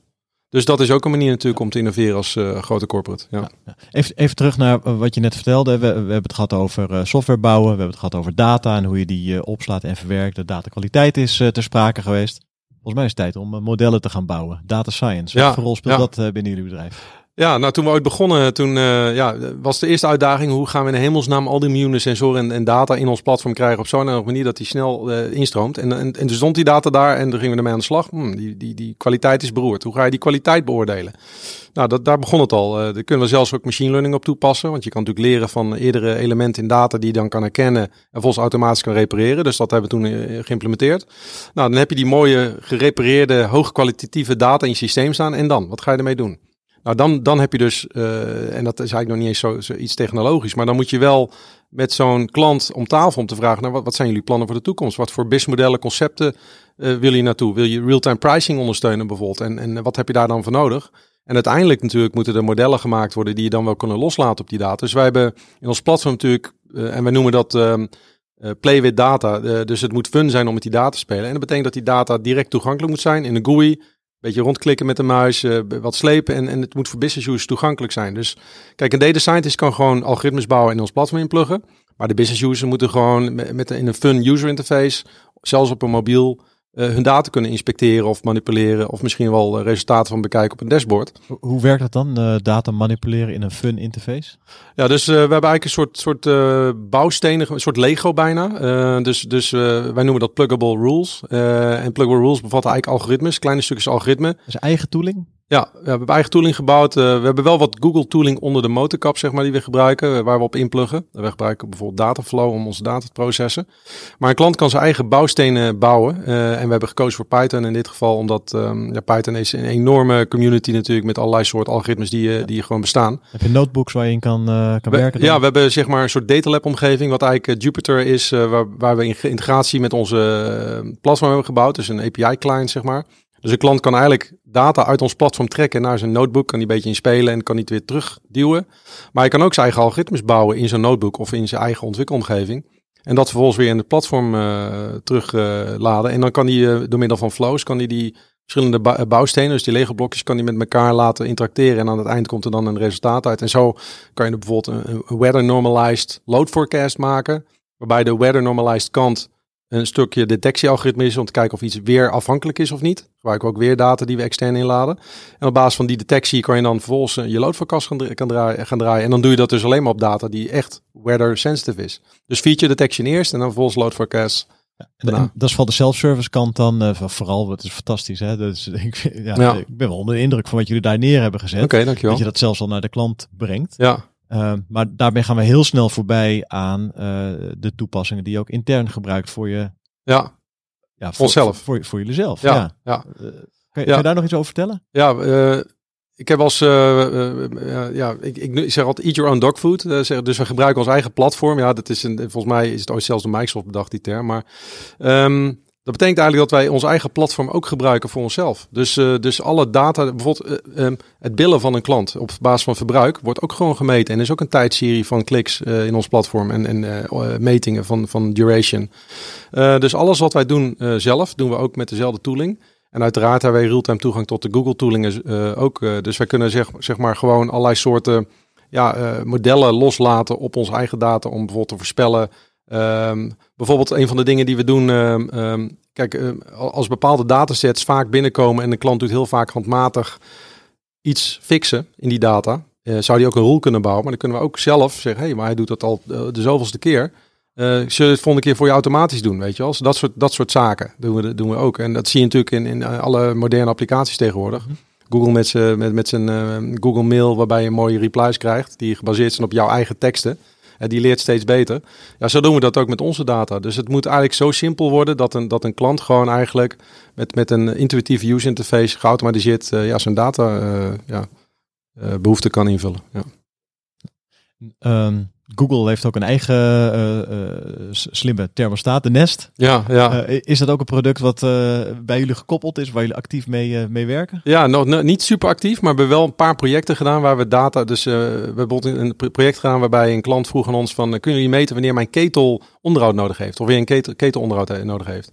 Dus dat is ook een manier natuurlijk om te innoveren als grote corporate. Ja. ja. Even, even terug naar wat je net vertelde. We, we hebben het gehad over software bouwen. We hebben het gehad over data en hoe je die opslaat en verwerkt. De datakwaliteit is ter sprake geweest. Volgens mij is het tijd om modellen te gaan bouwen. Data science. Wat voor rol speelt dat binnen jullie bedrijf? Ja, nou toen we ooit begonnen, toen uh, ja, was de eerste uitdaging hoe gaan we in de hemelsnaam al die miljoenen sensoren en, en data in ons platform krijgen op zo'n manier dat die snel uh, instroomt. En, en, en dus stond die data daar en dan gingen we ermee aan de slag. Hmm, die, die, die kwaliteit is beroerd. Hoe ga je die kwaliteit beoordelen? Nou, dat, daar begon het al. Uh, daar kunnen we zelfs ook machine learning op toepassen. Want je kan natuurlijk leren van eerdere elementen in data die je dan kan herkennen en volgens automatisch kan repareren. Dus dat hebben we toen geïmplementeerd. Nou, dan heb je die mooie gerepareerde, hoogkwalitatieve data in je systeem staan. En dan, wat ga je ermee doen? Nou, dan, dan heb je dus, uh, en dat is eigenlijk nog niet eens zo, iets technologisch, maar dan moet je wel met zo'n klant om tafel om te vragen, nou, wat, wat zijn jullie plannen voor de toekomst? Wat voor businessmodellen, concepten uh, wil je naartoe? Wil je real-time pricing ondersteunen bijvoorbeeld? En, en wat heb je daar dan voor nodig? En uiteindelijk natuurlijk moeten er modellen gemaakt worden die je dan wel kunnen loslaten op die data. Dus wij hebben in ons platform natuurlijk, uh, en wij noemen dat uh, play with data. dus het moet fun zijn om met die data te spelen. En dat betekent dat die data direct toegankelijk moet zijn in een GUI beetje rondklikken met de muis, uh, wat slepen en, en het moet voor business users toegankelijk zijn. Dus kijk, een data scientist kan gewoon algoritmes bouwen en ons platform inpluggen. Maar de business users moeten gewoon met in een fun user interface, zelfs op een mobiel, uh, hun data kunnen inspecteren of manipuleren. Of misschien wel uh, resultaten van bekijken op een dashboard. Hoe werkt dat dan, uh, data manipuleren in een fun interface? Ja, dus we hebben eigenlijk een soort, soort bouwstenen, een soort Lego bijna. dus dus wij noemen dat pluggable rules. en pluggable rules bevatten eigenlijk algoritmes, kleine stukjes algoritme. Dus eigen tooling? Ja, we hebben eigen tooling gebouwd. Uh, we hebben wel wat Google tooling onder de motorkap, zeg maar, die we gebruiken, eh, waar we op inpluggen. We gebruiken bijvoorbeeld Dataflow om onze data te processen. Maar een klant kan zijn eigen bouwstenen bouwen. Uh, en we hebben gekozen voor Python in dit geval, omdat um, ja, Python is een enorme community natuurlijk met allerlei soorten algoritmes die, die gewoon bestaan. Heb je notebooks waar je in kan, kan we, werken? Dan? Ja, we hebben zeg maar een soort data lab omgeving, wat eigenlijk Jupyter is, waar, waar we in integratie met onze platform hebben gebouwd. Dus een API client, zeg maar. Dus een klant kan eigenlijk data uit ons platform trekken naar zijn notebook, kan die een beetje inspelen en kan niet weer terugduwen. Maar hij kan ook zijn eigen algoritmes bouwen in zijn notebook of in zijn eigen ontwikkelomgeving. En dat vervolgens weer in het platform uh, terugladen. Uh, en dan kan hij uh, door middel van flows, kan hij die verschillende bouwstenen, dus die Lego blokjes, kan hij met elkaar laten interacteren. En aan het eind komt er dan een resultaat uit. En zo kan je bijvoorbeeld een weather normalized load forecast maken. Waarbij de weather normalized kant een stukje detectiealgoritme is om te kijken of iets weer afhankelijk is of niet. Gebruiken we ook weer data die we extern inladen. En op basis van die detectie kan je dan vervolgens je loadforecast gaan, draaien, gaan draaien. En dan doe je dat dus alleen maar op data die echt weather sensitive is. Dus feature detection eerst en dan vervolgens load forecast. Ja, en, dat is van de self-service kant dan uh, vooral, het is fantastisch. Hè? Dus, ik, ja, ja. ik ben wel onder de indruk van wat jullie daar neer hebben gezet. Oké, okay, dankjewel. Dat je dat zelfs al naar de klant brengt. Ja. Uh, maar daarbij gaan we heel snel voorbij aan uh, de toepassingen die je ook intern gebruikt voor je ja. Ja, voor, onszelf. Voor, voor, voor jullie zelf. Ja. ja. ja. Uh, kan, je, kan je daar nog iets over vertellen? Ja, uh, ik heb als, ja, ik, ik zeg altijd eat your own dog food. Zeg, dus we gebruiken ons eigen platform. Ja, dat is een, volgens mij is het ooit zelfs door Microsoft bedacht, die term. Maar um, Dat betekent eigenlijk dat wij ons eigen platform ook gebruiken voor onszelf. Dus, uh, dus alle data, bijvoorbeeld uh, um, het billen van een klant op basis van verbruik, wordt ook gewoon gemeten. En is ook een tijdserie van kliks uh, in ons platform en, en metingen van, van duration. dus alles wat wij doen zelf, doen we ook met dezelfde tooling. En uiteraard hebben wij real-time toegang tot de Google tooling ook. dus wij kunnen zeg, zeg maar gewoon allerlei soorten ja, modellen loslaten op onze eigen data om bijvoorbeeld te voorspellen Um, bijvoorbeeld een van de dingen die we doen, um, kijk, als bepaalde datasets vaak binnenkomen en de klant doet heel vaak handmatig iets fixen in die data, uh, zou die ook een rule kunnen bouwen. Maar dan kunnen we ook zelf zeggen, hé, hey, maar hij doet dat al uh, de zoveelste keer. Uh, zullen we het volgende keer voor je automatisch doen, weet je wel? dat soort, dat soort zaken doen we, doen we ook. En dat zie je natuurlijk in, in alle moderne applicaties tegenwoordig. Mhm. Google met zijn met, met zijn Google Mail, waarbij je mooie replies krijgt, die gebaseerd zijn op jouw eigen teksten die leert steeds beter. Ja, zo doen we dat ook met onze data. Dus het moet eigenlijk zo simpel worden dat een, dat een klant gewoon eigenlijk met, met een intuïtieve user interface geautomatiseerd uh, ja, zijn data uh, ja, uh, behoefte kan invullen. Ja. Um, Google heeft ook een eigen uh, uh, slimme thermostaat, de Nest. Ja, ja. Uh, is dat ook een product wat bij jullie gekoppeld is, waar jullie actief mee, mee werken? Ja, nou, niet super actief, maar we hebben wel een paar projecten gedaan waar we data. Dus we hebben bijvoorbeeld een project gedaan waarbij een klant vroeg aan ons van, kunnen jullie meten wanneer mijn ketel onderhoud nodig heeft, of weer een ketel, ketelonderhoud nodig heeft?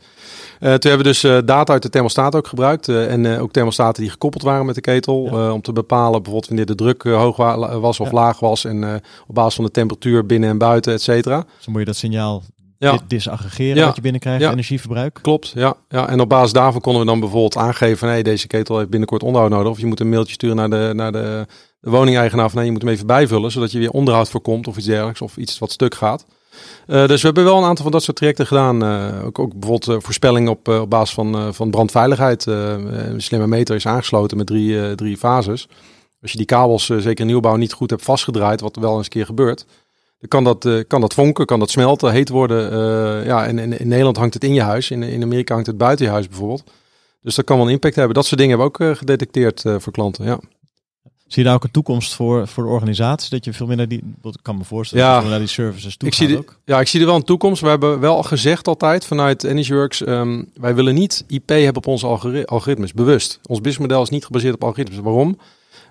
Toen hebben we dus data uit de thermostaat ook gebruikt. En ook thermostaten die gekoppeld waren met de ketel. Ja. om te bepalen bijvoorbeeld wanneer de druk hoog was of ja. laag was. En op basis van de temperatuur binnen en buiten, et cetera. Dus dan moet je dat signaal ja. disaggregeren wat je binnenkrijgt, energieverbruik. Klopt, ja. ja. En op basis daarvan konden we dan bijvoorbeeld aangeven... van hey, deze ketel heeft binnenkort onderhoud nodig. Of je moet een mailtje sturen naar de, naar de, de woningeigenaar... van nee, je moet hem even bijvullen... zodat je weer onderhoud voorkomt of iets dergelijks... of iets wat stuk gaat. Uh, dus we hebben wel een aantal van dat soort trajecten gedaan. Uh, ook, ook bijvoorbeeld uh, voorspelling op, op basis van, van brandveiligheid. een slimme meter is aangesloten met drie, drie fases. Als je die kabels, zeker in nieuwbouw, niet goed hebt vastgedraaid, wat wel eens een keer gebeurt, kan dat, kan dat vonken, kan dat smelten, heet worden. ja, en, en, in Nederland hangt het in je huis, in, in Amerika hangt het buiten je huis bijvoorbeeld. Dus dat kan wel een impact hebben. Dat soort dingen hebben we ook gedetecteerd voor klanten. Ja. Zie je daar ook een toekomst voor, voor de organisatie? Dat je veel meer die, ik kan me voorstellen, ja, naar die services toe ik zie de, ook. Ja, ik zie er wel een toekomst. We hebben wel gezegd altijd vanuit EnergyWorks, um, wij willen niet IP hebben op onze algoritmes, bewust. Ons businessmodel is niet gebaseerd op algoritmes. Waarom?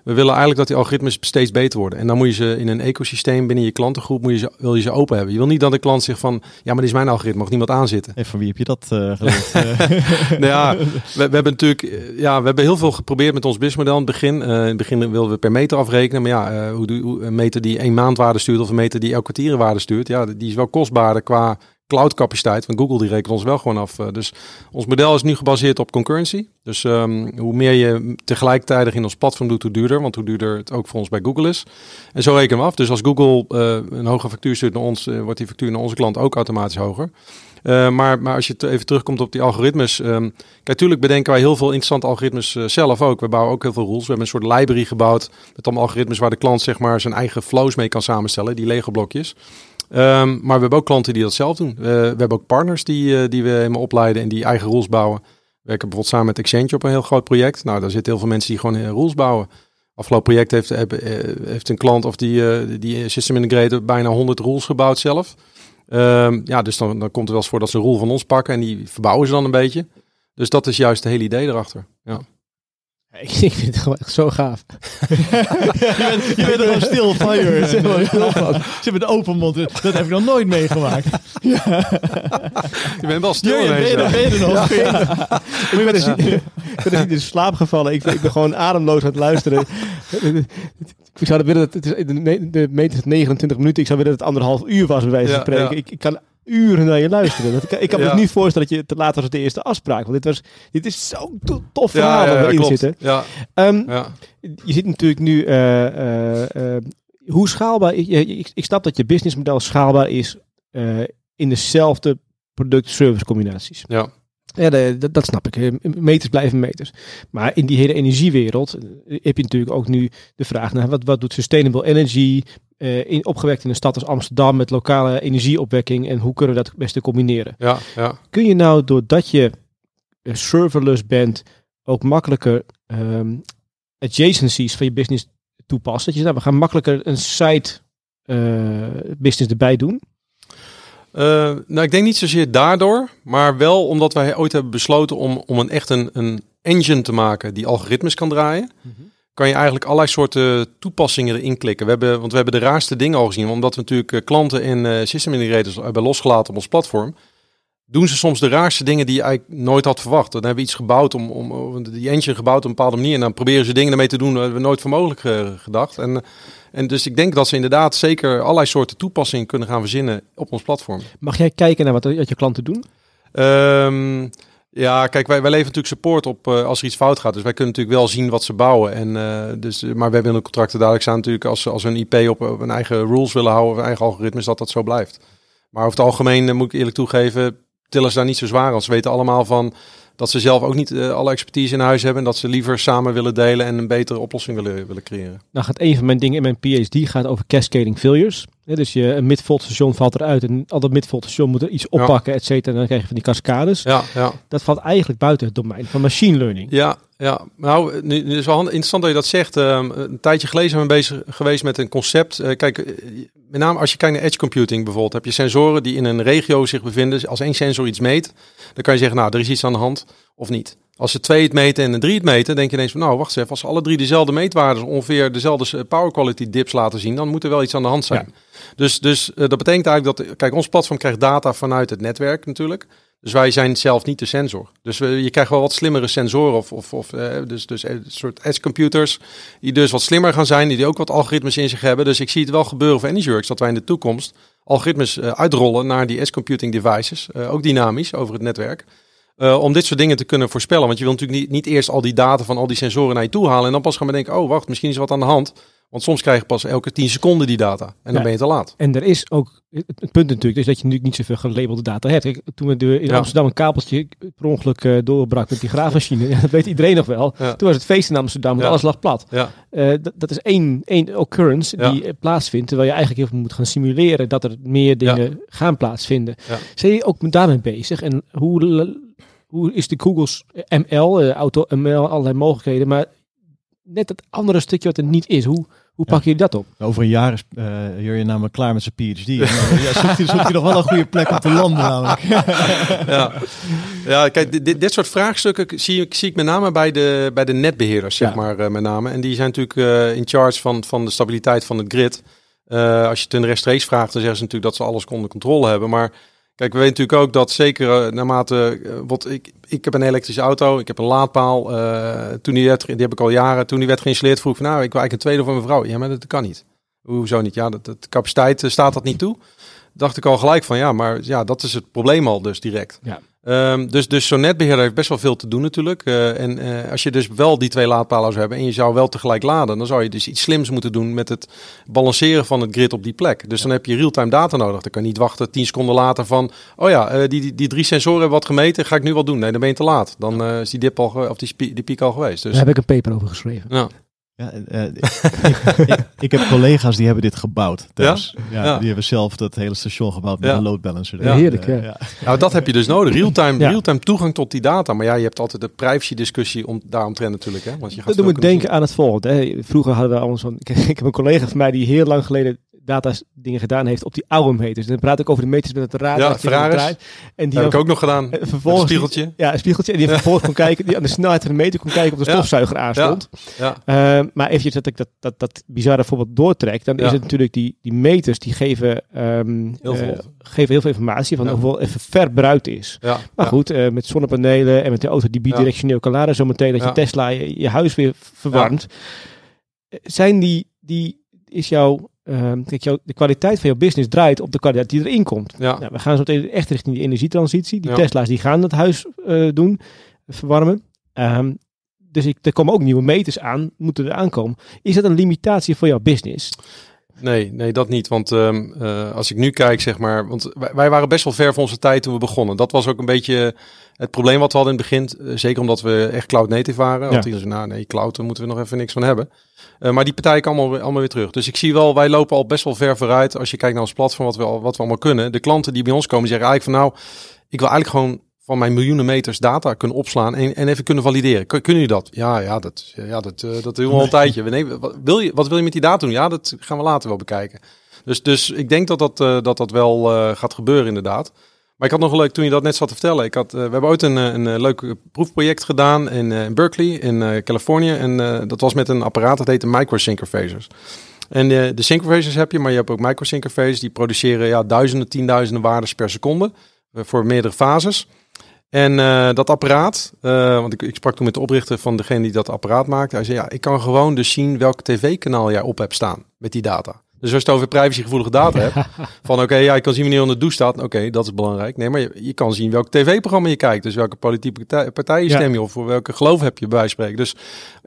We willen eigenlijk dat die algoritmes steeds beter worden. En dan moet je ze in een ecosysteem binnen je klantengroep moet je ze, wil je ze open hebben. Je wil niet dat de klant zegt van ja, maar dit is mijn algoritme, mag niemand aanzitten. En van wie heb je dat uh, geleerd? nou ja, we, we, hebben natuurlijk eh, ja, we hebben heel veel geprobeerd met ons businessmodel in het begin. Uh, in het begin wilden we per meter afrekenen, maar ja, uh, hoe, hoe, een meter die één maandwaarde stuurt of een meter die elk kwartier waarde stuurt, ja, die is wel kostbaarder qua cloudcapaciteit van Google, die rekent ons wel gewoon af. Eh, dus ons model is nu gebaseerd op concurrency. Dus um, hoe meer je tegelijkertijd in ons platform doet, hoe duurder. Want hoe duurder het ook voor ons bij Google is. En zo rekenen we af. Dus als Google uh, een hoge factuur stuurt naar ons, uh, wordt die factuur naar onze klant ook automatisch hoger. Maar, maar als je even terugkomt op die algoritmes. Um, kijk, natuurlijk bedenken wij heel veel interessante algoritmes zelf ook. We bouwen ook heel veel rules. We hebben een soort library gebouwd met allemaal algoritmes waar de klant zeg maar zijn eigen flows mee kan samenstellen. Die Lego blokjes. Um, maar we hebben ook klanten die dat zelf doen. Uh, we hebben ook partners die, uh, die we helemaal opleiden en die eigen rules bouwen. We werken bijvoorbeeld samen met Exchange op een heel groot project. Nou, daar zitten heel veel mensen die gewoon uh, rules bouwen. Afgelopen project heeft, heeft een klant of die, die system integrator bijna 100 rules gebouwd zelf. Um, ja, dus dan, dan komt er wel eens voor dat ze een rule van ons pakken en die verbouwen ze dan een beetje. Dus dat is juist de hele idee erachter. Ja. Ik, ik vind het gewoon echt zo gaaf. je, bent, je bent er gewoon stil van, joh. Ze zit met open mond. Dat heb ik nog nooit meegemaakt. ja. Je bent wel stil. Ja, ben, je, ben je er nog? Ja. Ik ben dus, ik ben dus in slaap gevallen. Ik, ik ben gewoon ademloos aan het luisteren. Ik zou willen dat het is, de, de meter 29 minuten. Ik zou willen dat het anderhalf uur was bij wijze van spreken. Ik, ik kan uren naar je luisteren. Dat, ik, ik kan ja. me niet voorstellen dat je te laat was de eerste afspraak. Want dit, was, dit is zo'n tof verhaal ja, ja, erin zitten. Ja. Um, Je ziet natuurlijk nu... Uh, uh, uh, hoe schaalbaar... Ik, ik snap dat je businessmodel schaalbaar is in dezelfde product-service combinaties. Ja. Ja, dat, dat, snap ik. Meters blijven meters. Maar in die hele energiewereld heb je natuurlijk ook nu de vraag naar wat, wat doet sustainable energy uh, in, opgewekt in een stad als Amsterdam met lokale energieopwekking en hoe kunnen we dat het beste combineren? Ja, ja. Kun je nou doordat je serverless bent ook makkelijker um, adjacencies van je business toepassen? Dat je nou, we gaan makkelijker een site uh, business erbij doen? Uh, nou, ik denk niet zozeer daardoor, maar wel omdat wij ooit hebben besloten om, om een echt een, een engine te maken die algoritmes kan draaien. Mhm. Kan je eigenlijk allerlei soorten toepassingen erin klikken. We hebben, want we hebben de raarste dingen al gezien, omdat we natuurlijk eh, klanten en uh, system integrators hebben losgelaten op ons platform. Doen ze soms de raarste dingen die je eigenlijk nooit had verwacht. Dan hebben we iets gebouwd om, om die engine gebouwd op een bepaalde manier. En dan proberen ze dingen ermee te doen waar we nooit voor mogelijk gedacht. En en dus ik denk dat ze inderdaad zeker allerlei soorten toepassingen kunnen gaan verzinnen op ons platform. Mag jij kijken naar wat, wat je klanten doen? Um, ja, kijk, wij, wij leveren natuurlijk support op uh, als er iets fout gaat. Dus wij kunnen natuurlijk wel zien wat ze bouwen. En, uh, dus, maar we hebben in de contracten duidelijk staan natuurlijk als, als een IP op, op een eigen rules willen houden, of eigen algoritmes, dat dat zo blijft. Maar over het algemeen, uh, moet ik eerlijk toegeven, tillen ze daar niet zo zwaar als Ze weten allemaal van dat ze zelf ook niet uh, alle expertise in huis hebben. En dat ze liever samen willen delen en een betere oplossing willen, willen creëren. Nou gaat een van mijn dingen in mijn PhD gaat over cascading failures. Dus je, een midvolt station valt eruit en al dat midvolt station moet er iets oppakken, et cetera. En dan krijg je van die cascades. Ja, ja. Dat valt eigenlijk buiten het domein van machine learning. Ja, ja, nou, nu, nu is wel interessant dat je dat zegt. Uh, een tijdje geleden zijn we bezig geweest met een concept. Uh, kijk, eh, met name als je kijkt naar edge computing bijvoorbeeld, heb je sensoren die in een regio zich bevinden. Als één sensor iets meet, dan kan je zeggen, nou, er is iets aan de hand of niet. Als ze twee het meten en een drie het meten, denk je ineens van, nou, wacht eens even, als alle drie dezelfde meetwaarden ongeveer dezelfde power quality dips laten zien, dan moet er wel iets aan de hand zijn. Dus, dus uh, dat betekent eigenlijk dat, kijk, ons platform krijgt data vanuit het netwerk natuurlijk. Dus wij zijn zelf niet de sensor. Dus we, je krijgt wel wat slimmere sensoren of, of, of uh, dus, dus een soort edge computers die dus wat slimmer gaan zijn, die ook wat algoritmes in zich hebben. Dus ik zie het wel gebeuren voor AnyWorks dat wij in de toekomst algoritmes uh, uitrollen naar die edge computing devices, uh, ook dynamisch over het netwerk. Om dit soort dingen te kunnen voorspellen. Want je wil natuurlijk niet, niet eerst al die data van al die sensoren naar je toe halen en dan pas gaan bedenken, oh wacht, misschien is er wat aan de hand. Want soms krijg je pas elke 10 seconden die data. En dan ben je te laat. En er is ook, het, punt natuurlijk, is dat je natuurlijk niet zoveel gelabelde data hebt. toen we de, in Amsterdam een kabeltje per ongeluk uh, doorbrak met die graafmachine, dat weet iedereen nog wel. Toen was het feest in Amsterdam, alles lag plat. Uh, dat is één, één occurrence die eh, plaatsvindt, terwijl je eigenlijk heel veel moet gaan simuleren dat er meer dingen gaan plaatsvinden. Zijn je ook daarmee bezig? En hoe, hoe is de Google's ML, auto ML, allerlei mogelijkheden, maar net het andere stukje wat er niet is. Hoe, hoe pak je dat op? Over een jaar is uh, je namelijk klaar met zijn PhD. ja, zoekt, hij, zoekt hij nog wel een goede plek om te landen namelijk. ja. ja, kijk, dit, dit soort vraagstukken zie ik, zie ik met name bij de, bij de netbeheerders, zeg maar, uh, met name. En die zijn natuurlijk uh, in charge van, van de stabiliteit van het grid. als je het in rechtstreeks vraagt, dan zeggen ze natuurlijk dat ze alles onder controle hebben. Maar Kijk, we weten natuurlijk ook dat zeker uh, naarmate, uh, wat ik, ik heb een elektrische auto, ik heb een laadpaal. Uh, toen die, werd, die heb ik al jaren, toen die werd geïnstalleerd, vroeg ik van nou, ik wil eigenlijk een tweede van mijn vrouw. Ja, maar dat kan niet. Hoezo niet? Ja, dat, dat capaciteit staat dat niet toe. Dacht ik al gelijk van ja, maar ja, dat is het probleem al dus direct. Ja. Um, dus, dus zo'n netbeheerder heeft best wel veel te doen natuurlijk. Uh, en uh, als je dus wel die twee laadpalen zou hebben en je zou wel tegelijk laden, dan zou je dus iets slims moeten doen met het balanceren van het grid op die plek. Dus dan heb je real-time data nodig. Dan kan je niet wachten tien seconden later van, oh ja, uh, die, die, die, drie sensoren hebben wat gemeten, ga ik nu wat doen? Nee, dan ben je te laat. Dan is die dip al, of die, die piek al geweest. Dus... Daar heb ik een paper over geschreven. Ja. Ja, uh, ik, ik, heb collega's die hebben dit gebouwd. Dus, ja? ja? Die hebben zelf dat hele station gebouwd met een load balancer. Ja, heerlijk. Uh, ja. Nou, dat heb je dus nodig. Real-time real -time toegang tot die data. Maar ja, je hebt altijd de privacy discussie om, daaromtrent natuurlijk. Hè? Want je gaat dat doet me denken aan het volgende. Hè. Vroeger hadden we allemaal zo'n... Ik, ik heb een collega van mij die heel lang geleden data dingen gedaan heeft op die oude meters. Dan praat ik over de meters met het raad. Ja, Ferraris. En die heb ik ook nog gedaan. Vervolgens, een spiegeltje. ja, een spiegeltje. En die vervolgens kon kijken, die aan de snelheid van de meter kon kijken of de stofzuiger aanstond. Ja. ja. Uh, maar eventjes dat ik dat, dat, dat bizarre voorbeeld doortrek, dan is het natuurlijk die, die meters die geven, um, heel veel. Uh, geven heel veel informatie van hoeveel even verbruikt is. Ja. Maar goed, uh, met zonnepanelen en met de auto die bidirectioneel kan laden zometeen dat je Tesla je, je, huis weer verwarmt. Zijn die, die, is jouw uh, kijk, jou, de kwaliteit van jouw business draait op de kwaliteit die erin komt. Ja. Nou, we gaan zo meteen echt richting die energietransitie. Die Tesla's die gaan het huis uh, doen, verwarmen. Um, dus ik, er komen ook nieuwe meters aan, moeten er aankomen. Is dat een limitatie voor jouw business? Nee, nee, dat niet. Want um, uh, als ik nu kijk, zeg maar. Want wij, wij, waren best wel ver van onze tijd toen we begonnen. Dat was ook een beetje het probleem wat we hadden in het begin. Uh, zeker omdat we echt cloud native waren. Ja. Want die zei, nou nee, cloud, daar moeten we nog even niks van hebben. Uh, maar die partijen komen allemaal, allemaal weer terug. Dus ik zie wel, wij lopen al best wel ver vooruit. Als je kijkt naar ons platform, wat we, wat we allemaal kunnen. De klanten die bij ons komen, zeggen eigenlijk van nou, ik wil eigenlijk gewoon van mijn miljoenen meters data kunnen opslaan en, en even kunnen valideren. Kunnen jullie dat? Ja, ja, dat, ja, dat, uh, dat doen we al een tijdje. Nee, wat wil, je, wat wil je met die data doen? Ja, dat gaan we later wel bekijken. Dus, dus ik denk dat dat, dat, dat wel gaat gebeuren inderdaad. Maar ik had nog leuk, toen je dat net zat te vertellen. Ik had, we hebben ooit een, een, leuk proefproject gedaan in, in Berkeley, in Californië. En dat was met een apparaat dat heette microsynchrophasers. En de, de synchrophasers heb je, maar je hebt ook microsynchrophasers. Die produceren ja, duizenden, tienduizenden waarden per seconde voor meerdere fases. En uh, dat apparaat, uh, want ik, ik, sprak toen met de oprichter van degene die dat apparaat maakte. Hij zei, ja, ik kan gewoon dus zien welk tv-kanaal jij op hebt staan met die data. Dus als je het over privacygevoelige data hebt, van oké, ja, ik kan zien wanneer je onder de douche staat. Oké, dat is belangrijk. Nee, maar je, je kan zien welk tv-programma je kijkt. Dus welke politieke partij, je stem je of voor welke geloof heb je bij spreken. Dus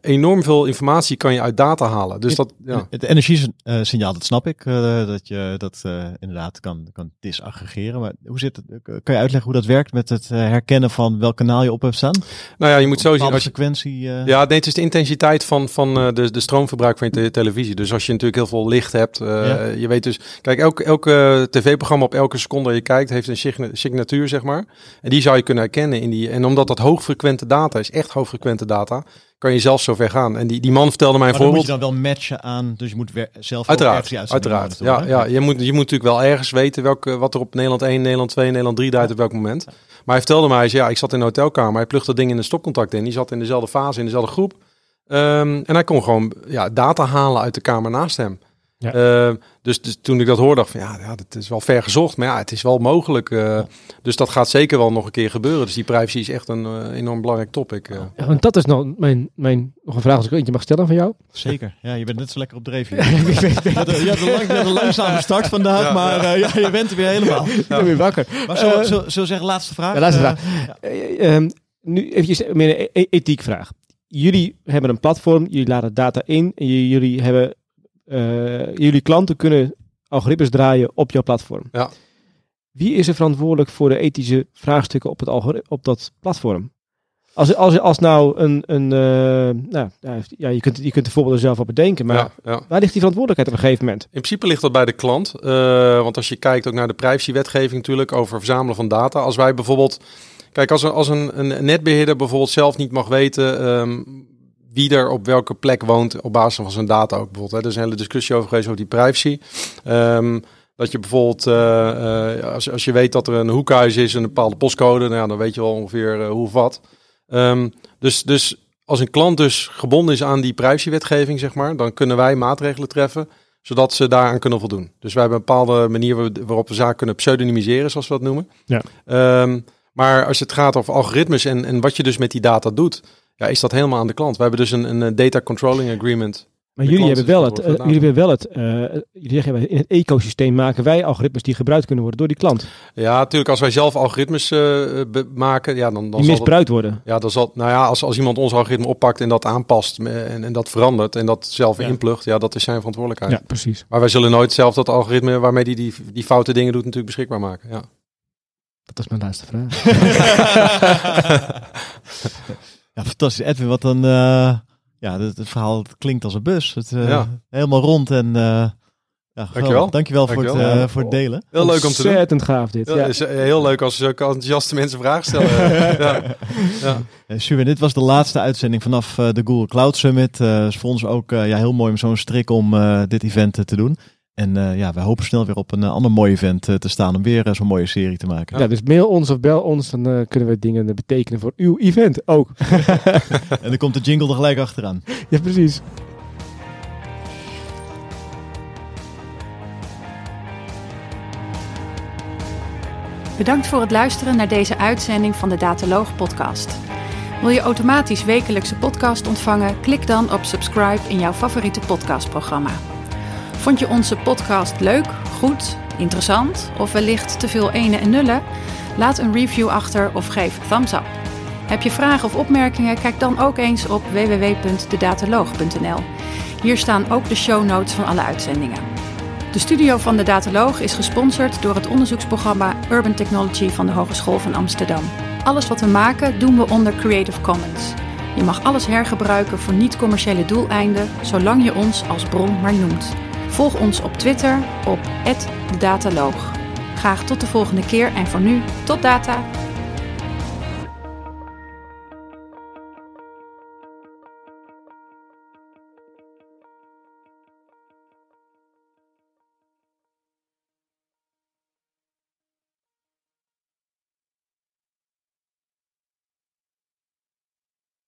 enorm veel informatie kan je uit data halen. Dus dat, ja. Het energiesignaal, dat snap ik, uh, dat je dat uh, inderdaad kan, kan disaggregeren. Maar hoe zit het, kan je uitleggen hoe dat werkt met het herkennen van welk kanaal je op hebt staan? Nou ja, je moet zo zien. Als frequentie. Ja, nee, het is de intensiteit van, van de, de stroomverbruik van je te televisie. Dus als je natuurlijk heel veel licht hebt, ja. je weet dus, kijk, elk, elke tv-programma op elke seconde dat je kijkt, heeft een signatuur, zeg maar. En die zou je kunnen herkennen in die. En omdat dat hoogfrequente data is, echt hoogfrequente data kan je zelf zover gaan. En die, die man vertelde mij maar bijvoorbeeld... moet je dan wel matchen aan, dus je moet zelf uiteraard, uiteraard. Ja, ja, je moet, je moet natuurlijk wel ergens weten welke, wat er op Nederland 1, Nederland 2, Nederland 3 draait op welk moment. Maar hij vertelde mij, ja, ik zat in een hotelkamer, hij plucht dat ding in een stopcontact in. Die zat in dezelfde fase, in dezelfde groep. Um, en hij kon gewoon ja, data halen uit de kamer naast hem. Ja. Uh, dus, dus, toen ik dat hoorde, dacht van ja, ja, dat is wel ver gezocht. Maar ja, het is wel mogelijk. Uh, Dus dat gaat zeker wel nog een keer gebeuren. Dus die privacy is echt een uh, enorm belangrijk topic. Ja, want dat is nog mijn, mijn nog een vraag als ik eentje mag stellen van jou. Zeker. Ja, je bent net zo lekker op dreef. je, je, had een langzame start vandaag, ja, maar ja. je bent er weer helemaal. Ik ben weer wakker. Maar zo, zo, zo zeggen, laatste vraag. Ja, laatste vraag. Ehm, nu eventjes meer een e ethiek vraag. Jullie hebben een platform, jullie laden data in en jullie hebben uh, jullie klanten kunnen algoritmes draaien op jouw platform. Ja. Wie is er verantwoordelijk voor de ethische vraagstukken op, het op dat platform? Als, als, als nou een, een uh, nou, ja, je kunt, je kunt de voorbeelden zelf op bedenken, maar ja, ja. waar ligt die verantwoordelijkheid op een gegeven moment? In principe ligt dat bij de klant, uh, want als je kijkt ook naar de privacywetgeving natuurlijk over verzamelen van data. Als wij bijvoorbeeld, kijk als, een, als een, een netbeheerder bijvoorbeeld zelf niet mag weten um, wie er op welke plek woont op basis van zijn data ook bijvoorbeeld. Hè. Er is een hele discussie over geweest over die privacy. Um, dat je bijvoorbeeld, uh, uh, als, als je weet dat er een hoekhuis is en een bepaalde postcode, nou ja, dan weet je wel ongeveer uh, hoe of wat. Um, dus, dus als een klant dus gebonden is aan die privacywetgeving, zeg maar, dan kunnen wij maatregelen treffen zodat ze daaraan kunnen voldoen. Dus wij hebben een bepaalde manier waarop we zaken kunnen pseudonymiseren, zoals we dat noemen. Ja. Um, maar als het gaat over algoritmes en, en wat je dus met die data doet, ja, is dat helemaal aan de klant. We hebben dus een, een data controlling agreement. Maar jullie hebben, wel het, uh, jullie hebben wel het, uh, jullie zeggen in het ecosysteem maken wij algoritmes die gebruikt kunnen worden door die klant. Ja, natuurlijk als wij zelf algoritmes uh, maken, ja, dan, dan die misbruikt worden. Ja, dan zal, nou ja, als, als iemand ons algoritme oppakt en dat aanpast en, en dat verandert en dat zelf ja. inplucht, ja, dat is zijn verantwoordelijkheid. Ja, precies. Maar wij zullen nooit zelf dat algoritme waarmee die die, die foute dingen doet natuurlijk beschikbaar maken. Ja. Dat is mijn laatste vraag. Ja, fantastisch. Edwin, wat dan... Uh, ja, het, het, verhaal het klinkt als een bus. Het, uh, ja. Helemaal rond en... Uh, ja, Dankjewel. Dankjewel, Dankjewel. Voor, het, uh, voor het delen. Heel leuk om te doen. Ontzettend gaaf dit. Heel, ja. is heel leuk als zulke enthousiaste mensen vragen stellen. ja. Ja. Dit was de laatste uitzending vanaf uh, de Google Cloud Summit. Uh, is voor ons ook ja, heel mooi om zo'n strik om dit event te doen. En uh, ja, we hopen snel weer op een uh, ander mooi event uh, te staan om weer zo'n mooie serie te maken. Ja, dus mail ons of bel ons, dan kunnen we dingen betekenen voor uw event ook. en dan komt de jingle er gelijk achteraan. Ja, precies. Bedankt voor het luisteren naar deze uitzending van de Dataloog podcast. Wil je automatisch wekelijkse podcast ontvangen? Klik dan op subscribe in jouw favoriete podcastprogramma. Vond je onze podcast leuk, goed, interessant of wellicht te veel ene en nullen? Laat een review achter of geef thumbs up. Heb je vragen of opmerkingen? Kijk dan ook eens op www.dedataloog.nl. Hier staan ook de show notes van alle uitzendingen. De studio van de Dataloog is gesponsord door het onderzoeksprogramma Urban Technology van de Hogeschool van Amsterdam. Alles wat we maken doen we onder Creative Commons. Je mag alles hergebruiken voor niet-commerciële doeleinden, zolang je ons als bron maar noemt. Volg ons op Twitter op @dedataloog. Graag tot de volgende keer en voor nu tot data.